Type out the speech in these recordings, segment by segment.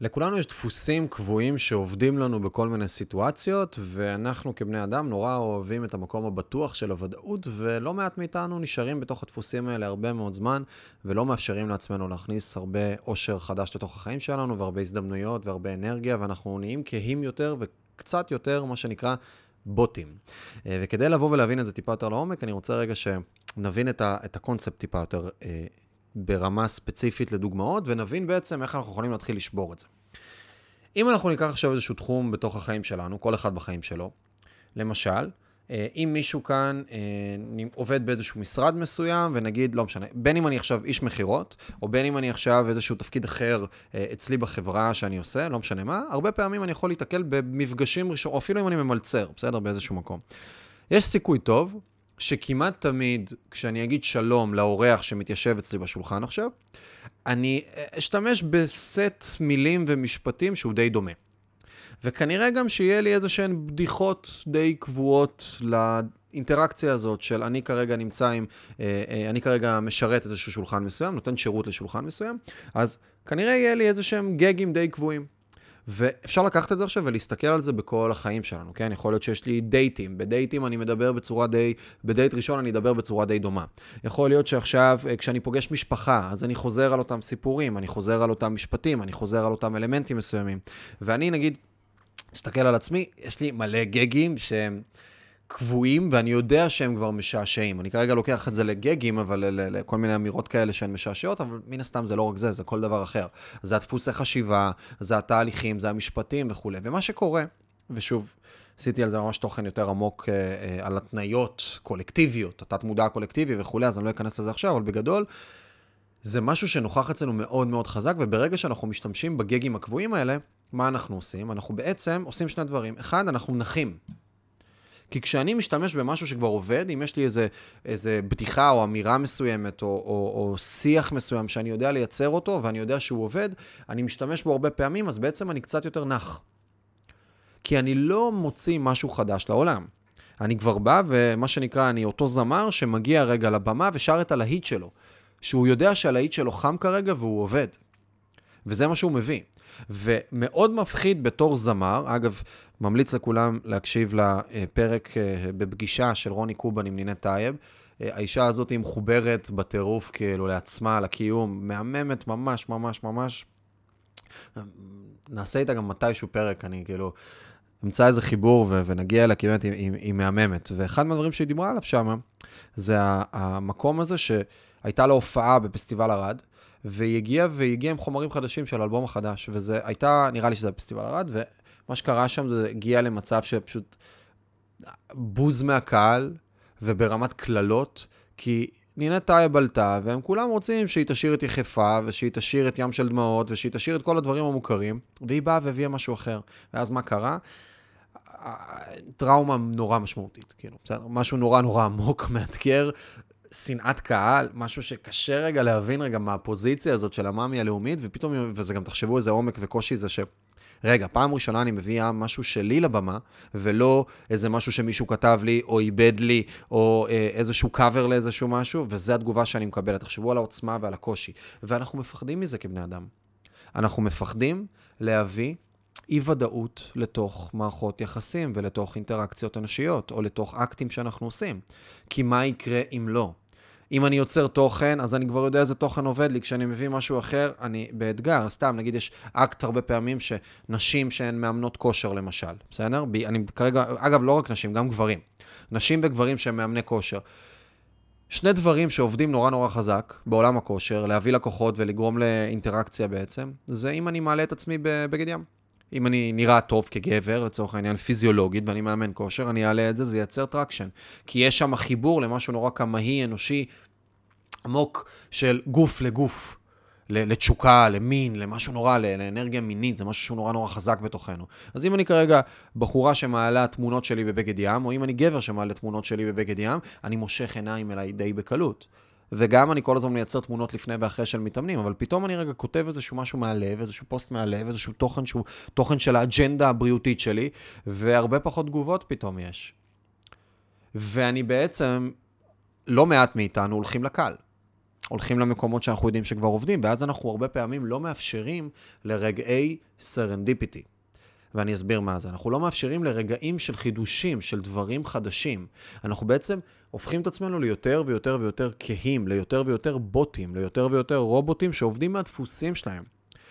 לכולנו יש דפוסים קבועים שעובדים לנו בכל מיני סיטואציות, ואנחנו כבני אדם נורא אוהבים את המקום הבטוח של הוודאות, ולא מעט מאיתנו נשארים בתוך הדפוסים האלה הרבה מאוד זמן, ולא מאפשרים לעצמנו להכניס הרבה אושר חדש לתוך החיים שלנו, והרבה הזדמנויות והרבה אנרגיה, ואנחנו נהיים כהים יותר וקצת יותר, מה שנקרא, בוטים. אה, וכדי לבוא ולהבין את זה טיפה יותר לעומק, אני רוצה רגע שנבין את, ה- את הקונספט טיפה יותר אה, ברמה ספציפית לדוגמאות, ונבין בעצם איך אנחנו יכולים להתחיל לשבור את זה. אם אנחנו ניקח עכשיו איזשהו תחום בתוך החיים שלנו, כל אחד בחיים שלו, למשל, אה, אם מישהו כאן אה, עובד באיזשהו משרד מסוים, ונגיד, לא משנה, בין אם אני עכשיו איש מכירות, או בין אם אני עכשיו איזשהו תפקיד אחר אה, אצלי בחברה שאני עושה, לא משנה מה, הרבה פעמים אני יכול להתקל במפגשים ראשונים, או אפילו אם אני ממלצר, בסדר? באיזשהו מקום. יש סיכוי טוב שכמעט תמיד, כשאני אגיד שלום לאורח שמתיישב אצלי בשולחן עכשיו, אני אשתמש בסט מילים ומשפטים שהוא די דומה. וכנראה גם שיהיה לי איזה שהן בדיחות די קבועות לאינטראקציה הזאת של אני כרגע נמצא עם, אה, אה, אני כרגע משרת איזשהו שולחן מסוים, נותן שירות לשולחן מסוים, אז כנראה יהיה לי איזה שהם גגים די קבועים. ואפשר לקחת את זה עכשיו ולהסתכל על זה בכל החיים שלנו, כן? יכול להיות שיש לי דייטים, בדייטים אני מדבר בצורה די, בדייט ראשון אני אדבר בצורה די דומה. יכול להיות שעכשיו, אה, כשאני פוגש משפחה, אז אני חוזר על אותם סיפורים, אני חוזר על אותם משפטים, אני חוזר על אותם אלמנטים מסוימים. ואני נגיד, מסתכל על עצמי, יש לי מלא גגים שהם... קבועים, ואני יודע שהם כבר משעשעים. אני כרגע לוקח את זה לגגים, אבל לכל מיני אמירות כאלה שהן משעשעות, אבל מן הסתם זה לא רק זה, זה כל דבר אחר. זה הדפוסי חשיבה, זה התהליכים, זה המשפטים וכולי. ומה שקורה, ושוב, עשיתי על זה ממש תוכן יותר עמוק אה, אה, על התניות קולקטיביות, התת-מודע הקולקטיבי וכולי, אז אני לא אכנס לזה עכשיו, אבל בגדול, זה משהו שנוכח אצלנו מאוד מאוד חזק, וברגע שאנחנו משתמשים בגגים הקבועים האלה, מה אנחנו עושים? אנחנו בעצם עושים שני דברים. אחד, אנחנו נחים. כי כשאני משתמש במשהו שכבר עובד, אם יש לי איזה, איזה בדיחה או אמירה מסוימת או, או, או שיח מסוים שאני יודע לייצר אותו ואני יודע שהוא עובד, אני משתמש בו הרבה פעמים, אז בעצם אני קצת יותר נח. כי אני לא מוציא משהו חדש לעולם. אני כבר בא, ומה שנקרא, אני אותו זמר שמגיע רגע לבמה ושר את הלהיט שלו. שהוא יודע שהלהיט שלו חם כרגע והוא עובד. וזה מה שהוא מביא. ומאוד מפחיד בתור זמר, אגב, ממליץ לכולם להקשיב לפרק אה, בפגישה של רוני קובן עם נינט טייב. אה, האישה הזאת היא מחוברת בטירוף כאילו לעצמה, לקיום, מהממת ממש ממש ממש. נעשה איתה גם מתישהו פרק, אני כאילו אמצא איזה חיבור ו- ונגיע אליה, כי באמת היא, היא, היא מהממת. ואחד מהדברים שהיא דיברה עליו שם, זה המקום הזה שהייתה לה הופעה בפסטיבל ערד, והיא הגיעה והיא הגיעה עם חומרים חדשים של האלבום החדש, וזה הייתה, נראה לי שזה בפסטיבל ערד, ומה שקרה שם זה הגיע למצב שפשוט בוז מהקהל וברמת קללות, כי נינט טייב עלתה, והם כולם רוצים שהיא תשיר את יחפה, ושהיא תשיר את ים של דמעות, ושהיא תשיר את כל הדברים המוכרים, והיא באה והביאה משהו אחר. ואז מה קרה? טראומה נורא משמעותית, כאילו, בסדר? משהו נורא נורא עמוק, מאתגר, שנאת קהל, משהו שקשה רגע להבין רגע מהפוזיציה הזאת של המאמי הלאומית, ופתאום, וזה גם תחשבו איזה עומק וקושי זה ש... רגע, פעם ראשונה אני מביאה משהו שלי לבמה, ולא איזה משהו שמישהו כתב לי, או איבד לי, או אה, איזשהו קאבר לאיזשהו משהו, וזו התגובה שאני מקבלת. תחשבו על העוצמה ועל הקושי. ואנחנו מפחדים מזה כבני אדם. אנחנו מפחדים להביא אי-ודאות לתוך מערכות יחסים ולתוך אינטראקציות אנושיות, או לתוך אקטים שאנחנו עושים. כי מה יקרה אם לא? אם אני יוצר תוכן, אז אני כבר יודע איזה תוכן עובד לי. כשאני מביא משהו אחר, אני באתגר. סתם, נגיד, יש אקט הרבה פעמים שנשים שהן מאמנות כושר, למשל, בסדר? אני כרגע, אגב, לא רק נשים, גם גברים. נשים וגברים שהם מאמני כושר. שני דברים שעובדים נורא נורא חזק בעולם הכושר, להביא לקוחות ולגרום לאינטראקציה בעצם, זה אם אני מעלה את עצמי בבגד ים. אם אני נראה טוב כגבר, לצורך העניין פיזיולוגית, ואני מאמן כושר, אני אעלה את זה, זה ייצר traction. כי יש שם חיבור למשהו נורא קמאי, אנושי, עמוק של גוף לגוף. לתשוקה, למין, למשהו נורא, לאנרגיה מינית, זה משהו שהוא נורא נורא חזק בתוכנו. אז אם אני כרגע בחורה שמעלה תמונות שלי בבגד ים, או אם אני גבר שמעלה תמונות שלי בבגד ים, אני מושך עיניים אליי די בקלות. וגם אני כל הזמן מייצר תמונות לפני ואחרי של מתאמנים, אבל פתאום אני רגע כותב איזשהו משהו מהלב, איזשהו פוסט מהלב, איזשהו תוכן שהוא תוכן של האג'נדה הבריאותית שלי, והרבה פחות תגובות פתאום יש. ואני בעצם, לא מעט מאיתנו הולכים לקל. הולכים למקומות שאנחנו יודעים שכבר עובדים, ואז אנחנו הרבה פעמים לא מאפשרים לרגעי serendipity. ואני אסביר מה זה. אנחנו לא מאפשרים לרגעים של חידושים, של דברים חדשים. אנחנו בעצם הופכים את עצמנו ליותר ויותר ויותר כהים, ליותר ויותר בוטים, ליותר ויותר רובוטים שעובדים מהדפוסים שלהם.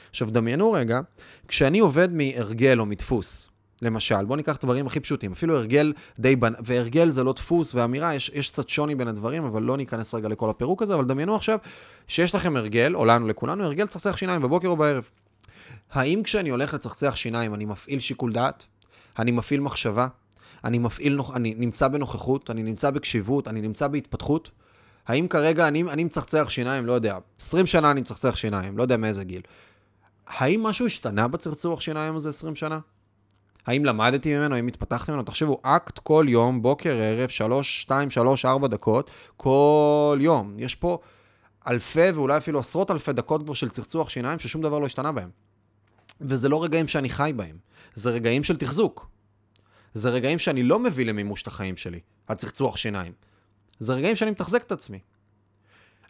עכשיו, דמיינו רגע, כשאני עובד מהרגל או מדפוס, למשל, בואו ניקח דברים הכי פשוטים, אפילו הרגל די בנ... והרגל זה לא דפוס ואמירה, יש, יש קצת שוני בין הדברים, אבל לא ניכנס רגע לכל הפירוק הזה, אבל דמיינו עכשיו שיש לכם הרגל, או לנו, לכולנו, הרגל צחצח שיניים בבוקר או בערב. האם כשאני הולך לצחצח שיניים אני מפעיל שיקול דעת? אני מפעיל מחשבה? אני מפעיל, אני נמצא בנוכחות? אני נמצא בקשיבות? אני נמצא בהתפתחות? האם כרגע אני, אני מצחצח שיניים, לא יודע, 20 שנה אני מצחצח שיניים, לא יודע מאיזה גיל. האם משהו השתנה בצחצוח שיניים הזה 20 שנה? האם למדתי ממנו, האם התפתחתי ממנו? תחשבו, אקט כל יום, בוקר, ערב, 3, 2, 3, 4 דקות, כל יום. יש פה אלפי ואולי אפילו עשרות אלפי דקות כבר של צחצוח שיניים ששום דבר לא השתנה בהם. וזה לא רגעים שאני חי בהם, זה רגעים של תחזוק. זה רגעים שאני לא מביא למימוש את החיים שלי, הצחצוח שיניים. זה רגעים שאני מתחזק את עצמי.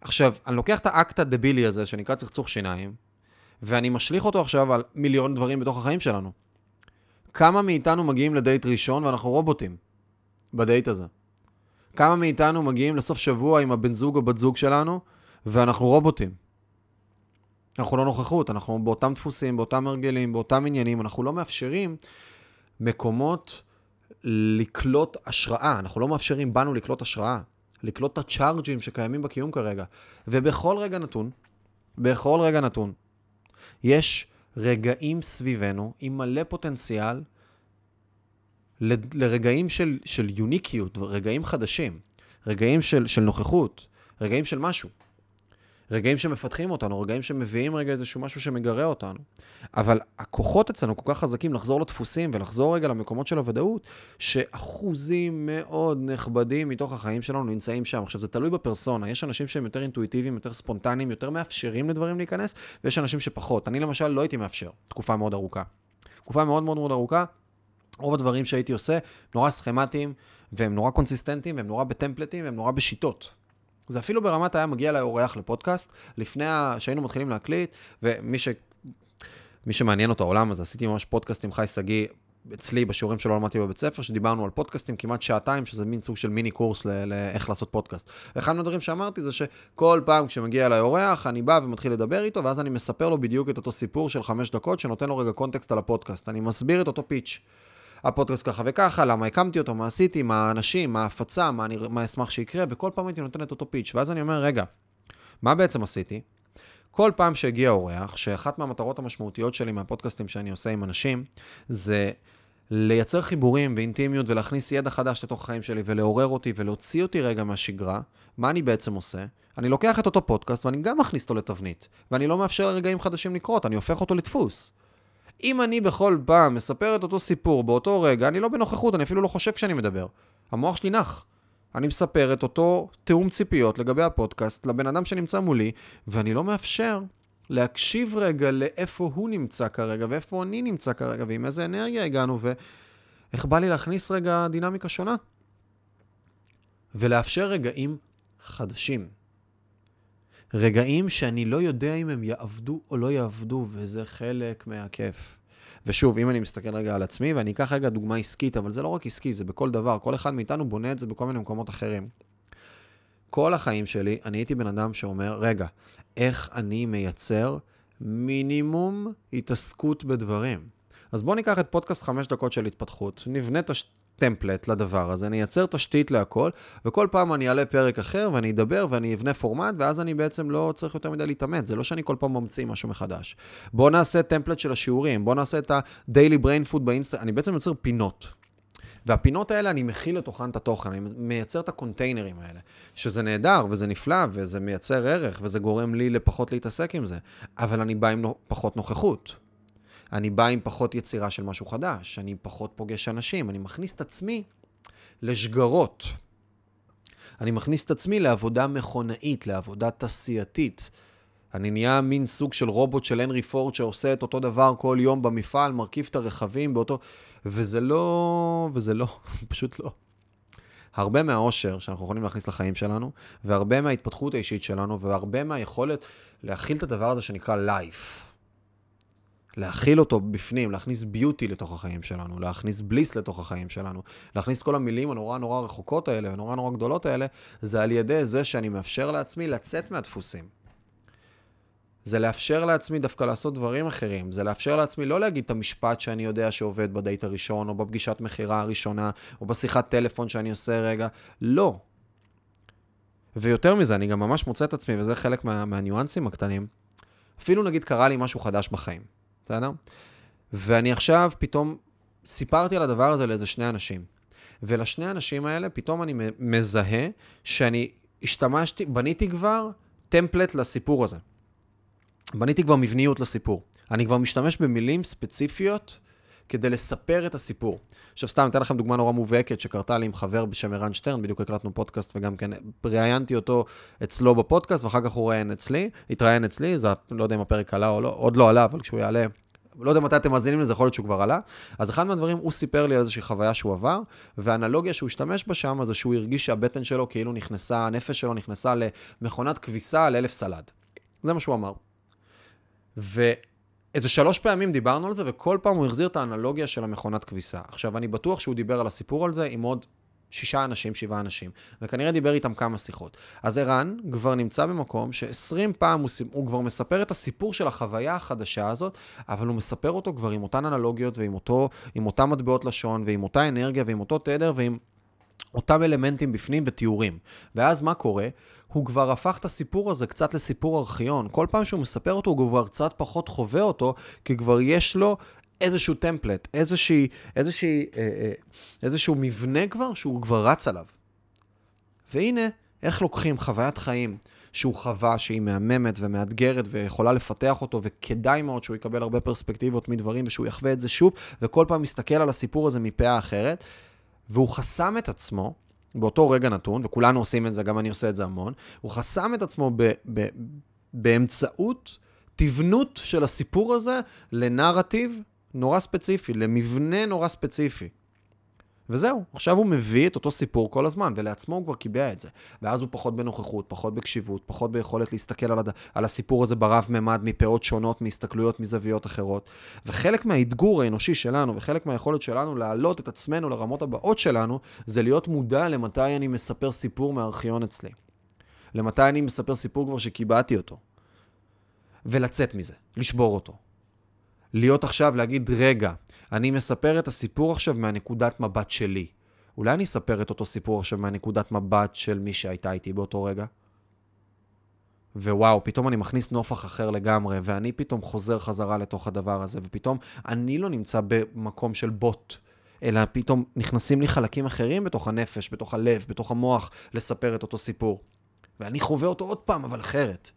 עכשיו, אני לוקח את האקט הדבילי הזה שנקרא צחצוח שיניים, ואני משליך אותו עכשיו על מיליון דברים בתוך החיים שלנו. כמה מאיתנו מגיעים לדייט ראשון ואנחנו רובוטים בדייט הזה? כמה מאיתנו מגיעים לסוף שבוע עם הבן זוג או בת זוג שלנו ואנחנו רובוטים? אנחנו לא נוכחות, אנחנו באותם דפוסים, באותם הרגלים, באותם עניינים, אנחנו לא מאפשרים מקומות לקלוט השראה, אנחנו לא מאפשרים בנו לקלוט השראה, לקלוט את הצ'ארג'ים שקיימים בקיום כרגע. ובכל רגע נתון, בכל רגע נתון, יש רגעים סביבנו עם מלא פוטנציאל ל, לרגעים של, של יוניקיות, רגעים חדשים, רגעים של, של נוכחות, רגעים של משהו. רגעים שמפתחים אותנו, רגעים שמביאים רגע איזשהו משהו שמגרה אותנו. אבל הכוחות אצלנו כל כך חזקים לחזור לדפוסים ולחזור רגע למקומות של הוודאות, שאחוזים מאוד נכבדים מתוך החיים שלנו נמצאים שם. עכשיו, זה תלוי בפרסונה. יש אנשים שהם יותר אינטואיטיביים, יותר ספונטניים, יותר מאפשרים לדברים להיכנס, ויש אנשים שפחות. אני למשל לא הייתי מאפשר תקופה מאוד ארוכה. תקופה מאוד מאוד מאוד ארוכה, רוב הדברים שהייתי עושה נורא סכמטיים, והם נורא קונסיסטנטיים, והם נורא בטמפלטים, והם נורא בשיטות. זה אפילו ברמת היה מגיע לאורח לפודקאסט, לפני שהיינו מתחילים להקליט, ומי ש... מי שמעניין אותו העולם הזה, עשיתי ממש פודקאסט עם חי שגיא אצלי בשיעורים שלא למדתי בבית ספר, שדיברנו על פודקאסטים כמעט שעתיים, שזה מין סוג של מיני קורס לאיך לעשות פודקאסט. אחד מהדברים שאמרתי זה שכל פעם כשמגיע אליי אורח, אני בא ומתחיל לדבר איתו, ואז אני מספר לו בדיוק את אותו סיפור של חמש דקות, שנותן לו רגע קונטקסט על הפודקאסט. אני מסביר את אותו פיץ'. הפודקאסט ככה וככה, למה הקמתי אותו, מה עשיתי, מה האנשים, מה ההפצה, מה, אני, מה אשמח שיקרה, וכל פעם הייתי נותן את אותו פיץ'. ואז אני אומר, רגע, מה בעצם עשיתי? כל פעם שהגיע אורח, שאחת מהמטרות המשמעותיות שלי מהפודקאסטים שאני עושה עם אנשים, זה לייצר חיבורים ואינטימיות ולהכניס ידע חדש לתוך החיים שלי ולעורר אותי ולהוציא אותי רגע מהשגרה, מה אני בעצם עושה? אני לוקח את אותו פודקאסט ואני גם מכניס אותו לתבנית, ואני לא מאפשר לרגעים חדשים לקרות, אני הופך אותו לדפוס. אם אני בכל פעם מספר את אותו סיפור באותו רגע, אני לא בנוכחות, אני אפילו לא חושב כשאני מדבר. המוח שלי נח. אני מספר את אותו תיאום ציפיות לגבי הפודקאסט לבן אדם שנמצא מולי, ואני לא מאפשר להקשיב רגע לאיפה הוא נמצא כרגע, ואיפה אני נמצא כרגע, ועם איזה אנרגיה הגענו, ואיך בא לי להכניס רגע דינמיקה שונה. ולאפשר רגעים חדשים. רגעים שאני לא יודע אם הם יעבדו או לא יעבדו, וזה חלק מהכיף. ושוב, אם אני מסתכל רגע על עצמי, ואני אקח רגע דוגמה עסקית, אבל זה לא רק עסקי, זה בכל דבר. כל אחד מאיתנו בונה את זה בכל מיני מקומות אחרים. כל החיים שלי, אני הייתי בן אדם שאומר, רגע, איך אני מייצר מינימום התעסקות בדברים? אז בואו ניקח את פודקאסט חמש דקות של התפתחות, נבנה את הש... טמפלט לדבר הזה, אני אייצר תשתית להכל, וכל פעם אני אעלה פרק אחר ואני אדבר ואני אבנה פורמט, ואז אני בעצם לא צריך יותר מדי להתאמץ, זה לא שאני כל פעם ממציא משהו מחדש. בואו נעשה טמפלט של השיעורים, בואו נעשה את ה-daily brain food באינסטגרם, אני בעצם יוצר פינות. והפינות האלה, אני מכיל לתוכן את התוכן, אני מייצר את הקונטיינרים האלה, שזה נהדר וזה נפלא וזה מייצר ערך וזה גורם לי לפחות להתעסק עם זה, אבל אני בא עם פחות נוכחות. אני בא עם פחות יצירה של משהו חדש, אני פחות פוגש אנשים, אני מכניס את עצמי לשגרות. אני מכניס את עצמי לעבודה מכונאית, לעבודה תעשייתית. אני נהיה מין סוג של רובוט של הנרי פורד שעושה את אותו דבר כל יום במפעל, מרכיב את הרכבים באותו... וזה לא... וזה לא, פשוט לא. הרבה מהאושר שאנחנו יכולים להכניס לחיים שלנו, והרבה מההתפתחות האישית שלנו, והרבה מהיכולת להכיל את הדבר הזה שנקרא life. להכיל אותו בפנים, להכניס ביוטי לתוך החיים שלנו, להכניס בליס לתוך החיים שלנו, להכניס כל המילים הנורא נורא רחוקות האלה ונורא נורא גדולות האלה, זה על ידי זה שאני מאפשר לעצמי לצאת מהדפוסים. זה לאפשר לעצמי דווקא לעשות דברים אחרים. זה לאפשר לעצמי לא להגיד את המשפט שאני יודע שעובד בדייט הראשון, או בפגישת מכירה הראשונה, או בשיחת טלפון שאני עושה רגע. לא. ויותר מזה, אני גם ממש מוצא את עצמי, וזה חלק מה, מהניואנסים הקטנים. אפילו נגיד קרה לי משהו חדש בחיים, בסדר? ואני עכשיו פתאום סיפרתי על הדבר הזה לאיזה שני אנשים. ולשני האנשים האלה פתאום אני מזהה שאני השתמשתי, בניתי כבר טמפלט לסיפור הזה. בניתי כבר מבניות לסיפור. אני כבר משתמש במילים ספציפיות כדי לספר את הסיפור. עכשיו סתם, אתן לכם דוגמה נורא מובהקת שקרתה לי עם חבר בשם ערן שטרן, בדיוק הקלטנו פודקאסט וגם כן ראיינתי אותו אצלו בפודקאסט, ואחר כך הוא ראיין אצלי, התראיין אצלי, זה לא יודע אם הפרק עלה או לא, עוד לא עלה, אבל כשהוא יעלה, לא יודע מתי אתם מאזינים לזה, יכול להיות שהוא כבר עלה. אז אחד מהדברים, הוא סיפר לי על איזושהי חוויה שהוא עבר, והאנלוגיה שהוא השתמש בה שם, זה שהוא הרגיש שהבטן שלו כאילו נכנסה, הנפש שלו נכנסה למכונת כביסה על אלף סלד. זה מה שהוא אמר. ואיזה שלוש פעמים דיברנו על זה, וכל פעם הוא החזיר את האנלוגיה של המכונת כביסה. עכשיו, אני בטוח שהוא דיבר על הסיפור על זה עם עוד שישה אנשים, שבעה אנשים, וכנראה דיבר איתם כמה שיחות. אז ערן כבר נמצא במקום ש-20 פעם הוא, הוא כבר מספר את הסיפור של החוויה החדשה הזאת, אבל הוא מספר אותו כבר עם אותן אנלוגיות ועם אותו, עם אותן מטבעות לשון, ועם אותה אנרגיה, ועם אותו תדר, ועם אותם אלמנטים בפנים ותיאורים. ואז מה קורה? הוא כבר הפך את הסיפור הזה קצת לסיפור ארכיון. כל פעם שהוא מספר אותו, הוא כבר קצת פחות חווה אותו, כי כבר יש לו איזשהו טמפלט, איזושהי, איזושהי, אה, אה, איזשהו מבנה כבר שהוא כבר רץ עליו. והנה, איך לוקחים חוויית חיים שהוא חווה, שהיא מהממת ומאתגרת ויכולה לפתח אותו, וכדאי מאוד שהוא יקבל הרבה פרספקטיבות מדברים ושהוא יחווה את זה שוב, וכל פעם מסתכל על הסיפור הזה מפאה אחרת, והוא חסם את עצמו באותו רגע נתון, וכולנו עושים את זה, גם אני עושה את זה המון, הוא חסם את עצמו ב, ב, באמצעות תבנות של הסיפור הזה לנרטיב נורא ספציפי, למבנה נורא ספציפי. וזהו, עכשיו הוא מביא את אותו סיפור כל הזמן, ולעצמו הוא כבר קיבע את זה. ואז הוא פחות בנוכחות, פחות בקשיבות, פחות ביכולת להסתכל על, הד... על הסיפור הזה ברב-ממד, מפאות שונות, מהסתכלויות מזוויות אחרות. וחלק מהאתגור האנושי שלנו, וחלק מהיכולת שלנו להעלות את עצמנו לרמות הבאות שלנו, זה להיות מודע למתי אני מספר סיפור מהארכיון אצלי. למתי אני מספר סיפור כבר שקיבעתי אותו. ולצאת מזה, לשבור אותו. להיות עכשיו, להגיד, רגע, אני מספר את הסיפור עכשיו מהנקודת מבט שלי. אולי אני אספר את אותו סיפור עכשיו מהנקודת מבט של מי שהייתה איתי באותו רגע? ווואו, פתאום אני מכניס נופח אחר לגמרי, ואני פתאום חוזר חזרה לתוך הדבר הזה, ופתאום אני לא נמצא במקום של בוט, אלא פתאום נכנסים לי חלקים אחרים בתוך הנפש, בתוך הלב, בתוך המוח, לספר את אותו סיפור. ואני חווה אותו עוד פעם, אבל אחרת.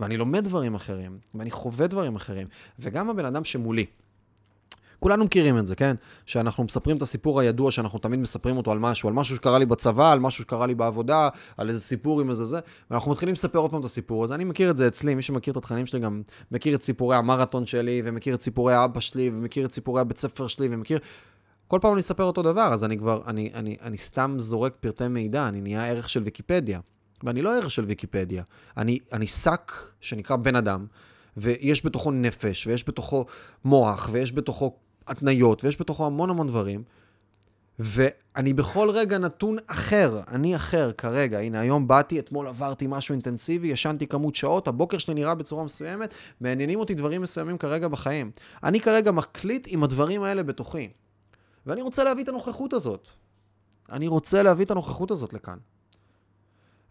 ואני לומד דברים אחרים, ואני חווה דברים אחרים, וגם הבן אדם שמולי. כולנו מכירים את זה, כן? שאנחנו מספרים את הסיפור הידוע שאנחנו תמיד מספרים אותו על משהו, על משהו שקרה לי בצבא, על משהו שקרה לי בעבודה, על איזה סיפור עם איזה זה, ואנחנו מתחילים לספר עוד פעם את הסיפור הזה. אני מכיר את זה אצלי, מי שמכיר את התכנים שלי גם מכיר את סיפורי המרתון שלי, ומכיר את סיפורי אבא שלי, ומכיר את סיפורי הבית ספר שלי, ומכיר... כל פעם אני אספר אותו דבר, אז אני כבר, אני, אני, אני סתם זורק פרטי מידע, אני נהיה ערך של ויקיפדיה. ואני לא ערך של ויקיפדיה, אני, אני שק שנקרא בן אדם, ויש בתוכו נפש, ויש בתוכו מוח, ויש בתוכו התניות, ויש בתוכו המון המון דברים, ואני בכל רגע נתון אחר, אני אחר כרגע. הנה, היום באתי, אתמול עברתי משהו אינטנסיבי, ישנתי כמות שעות, הבוקר שלי נראה בצורה מסוימת, מעניינים אותי דברים מסוימים כרגע בחיים. אני כרגע מקליט עם הדברים האלה בתוכי. ואני רוצה להביא את הנוכחות הזאת. אני רוצה להביא את הנוכחות הזאת לכאן.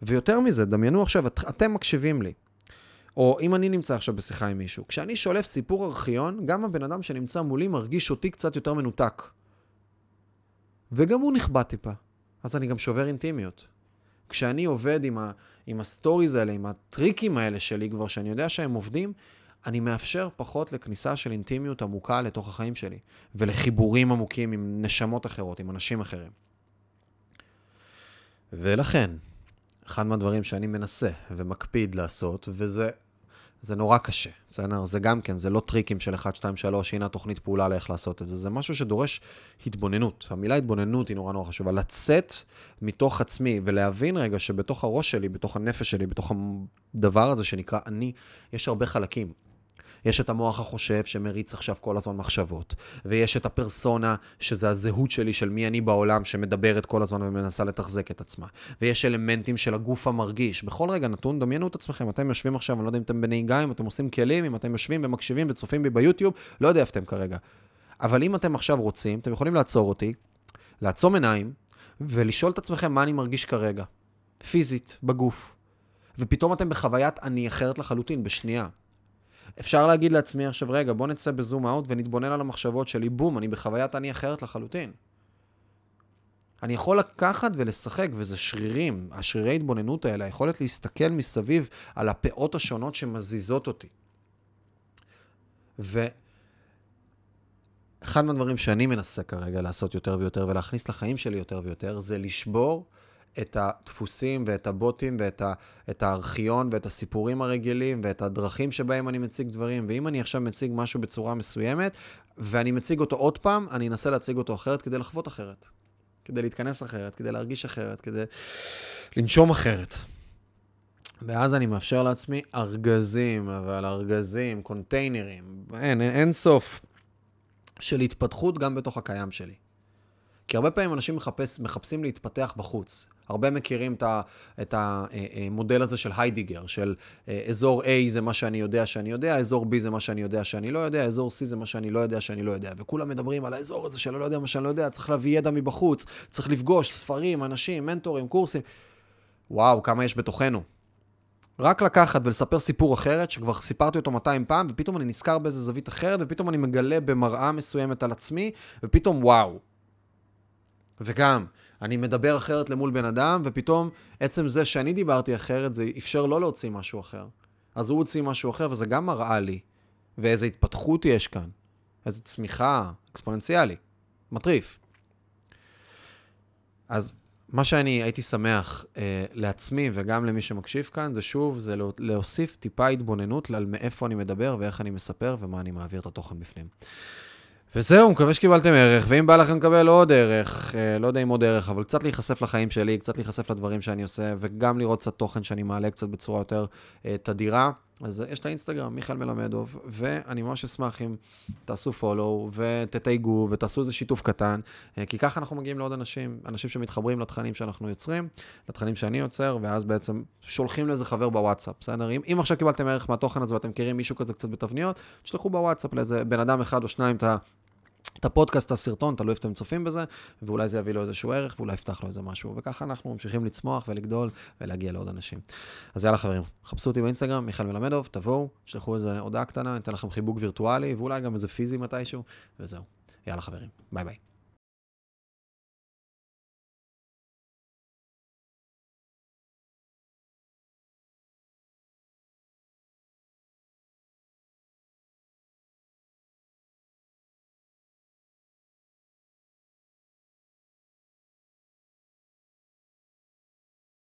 ויותר מזה, דמיינו עכשיו, את, אתם מקשיבים לי. או אם אני נמצא עכשיו בשיחה עם מישהו, כשאני שולף סיפור ארכיון, גם הבן אדם שנמצא מולי מרגיש אותי קצת יותר מנותק. וגם הוא נכבה טיפה. אז אני גם שובר אינטימיות. כשאני עובד עם, ה, עם ה stories האלה, עם הטריקים האלה שלי כבר, שאני יודע שהם עובדים, אני מאפשר פחות לכניסה של אינטימיות עמוקה לתוך החיים שלי, ולחיבורים עמוקים עם נשמות אחרות, עם אנשים אחרים. ולכן, אחד מהדברים שאני מנסה ומקפיד לעשות, וזה זה נורא קשה, בסדר? זה גם כן, זה לא טריקים של 1, 2, 3, הנה התוכנית פעולה לאיך לעשות את זה. זה משהו שדורש התבוננות. המילה התבוננות היא נורא נורא חשובה. לצאת מתוך עצמי ולהבין רגע שבתוך הראש שלי, בתוך הנפש שלי, בתוך הדבר הזה שנקרא אני, יש הרבה חלקים. יש את המוח החושב שמריץ עכשיו כל הזמן מחשבות, ויש את הפרסונה, שזה הזהות שלי של מי אני בעולם, שמדברת כל הזמן ומנסה לתחזק את עצמה. ויש אלמנטים של הגוף המרגיש. בכל רגע נתון, דמיינו את עצמכם, אתם יושבים עכשיו, אני לא יודע אם אתם בנהיגה, אם אתם עושים כלים, אם אתם יושבים ומקשיבים וצופים בי ביוטיוב, לא יודע איפה אתם כרגע. אבל אם אתם עכשיו רוצים, אתם יכולים לעצור אותי, לעצום עיניים, ולשאול את עצמכם מה אני מרגיש כרגע. פיזית, בגוף. ופתאום אתם בחוויית אני אחרת לחלוטין, בשנייה. אפשר להגיד לעצמי עכשיו, רגע, בוא נצא בזום אאוט ונתבונן על המחשבות שלי, בום, אני בחוויית אני אחרת לחלוטין. אני יכול לקחת ולשחק, וזה שרירים, השרירי התבוננות האלה, היכולת להסתכל מסביב על הפאות השונות שמזיזות אותי. ואחד מהדברים שאני מנסה כרגע לעשות יותר ויותר ולהכניס לחיים שלי יותר ויותר, זה לשבור את הדפוסים ואת הבוטים ואת ה, את הארכיון ואת הסיפורים הרגילים ואת הדרכים שבהם אני מציג דברים. ואם אני עכשיו מציג משהו בצורה מסוימת, ואני מציג אותו עוד פעם, אני אנסה להציג אותו אחרת כדי לחוות אחרת. כדי להתכנס אחרת, כדי להרגיש אחרת, כדי לנשום אחרת. ואז אני מאפשר לעצמי ארגזים, אבל ארגזים, קונטיינרים, אין, אין סוף של התפתחות גם בתוך הקיים שלי. כי הרבה פעמים אנשים מחפש, מחפשים להתפתח בחוץ. הרבה מכירים את המודל הזה של היידיגר, של אה, אזור A זה מה שאני יודע שאני יודע, אזור B זה מה שאני יודע שאני לא יודע, אזור C זה מה שאני לא יודע שאני לא יודע. וכולם מדברים על האזור הזה של לא יודע מה שאני לא יודע, צריך להביא ידע מבחוץ, צריך לפגוש ספרים, אנשים, מנטורים, קורסים. וואו, כמה יש בתוכנו. רק לקחת ולספר סיפור אחרת, שכבר סיפרתי אותו 200 פעם, ופתאום אני נזכר באיזה זווית אחרת, ופתאום אני מגלה במראה מסוימת על עצמי, ופתאום וואו. וגם, אני מדבר אחרת למול בן אדם, ופתאום עצם זה שאני דיברתי אחרת, זה אפשר לא להוציא משהו אחר. אז הוא הוציא משהו אחר, וזה גם מראה לי, ואיזה התפתחות יש כאן. איזו צמיחה אקספוננציאלי. מטריף. אז מה שאני הייתי שמח אה, לעצמי וגם למי שמקשיב כאן, זה שוב, זה להוסיף טיפה התבוננות על מאיפה אני מדבר ואיך אני מספר ומה אני מעביר את התוכן בפנים. וזהו, מקווה שקיבלתם ערך, ואם בא לכם לקבל עוד ערך, אה, לא יודע אם עוד ערך, אבל קצת להיחשף לחיים שלי, קצת להיחשף לדברים שאני עושה, וגם לראות קצת תוכן שאני מעלה קצת בצורה יותר אה, תדירה. אז יש את האינסטגרם, מיכאל מלמדוב, ואני ממש אשמח אם תעשו פולו ותתייגו ותעשו איזה שיתוף קטן, אה, כי ככה אנחנו מגיעים לעוד אנשים, אנשים שמתחברים לתכנים שאנחנו יוצרים, לתכנים שאני יוצר, ואז בעצם שולחים לאיזה חבר בוואטסאפ, בסדר? אם, אם עכשיו קיבלתם ערך מהתוכן הזה ואתם מכירים מישהו כזה קצת בתבניות, תשלחו בוואטסאפ לאיזה בן אדם אחד או שניים את. את הפודקאסט, את הסרטון, תלוי איפה אתם צופים בזה, ואולי זה יביא לו איזשהו ערך, ואולי יפתח לו איזה משהו. וככה אנחנו ממשיכים לצמוח ולגדול ולהגיע לעוד אנשים. אז יאללה חברים, חפשו אותי באינסטגרם, מיכאל מלמדוב, תבואו, שלחו איזה הודעה קטנה, ניתן לכם חיבוק וירטואלי, ואולי גם איזה פיזי מתישהו, וזהו. יאללה חברים, ביי ביי.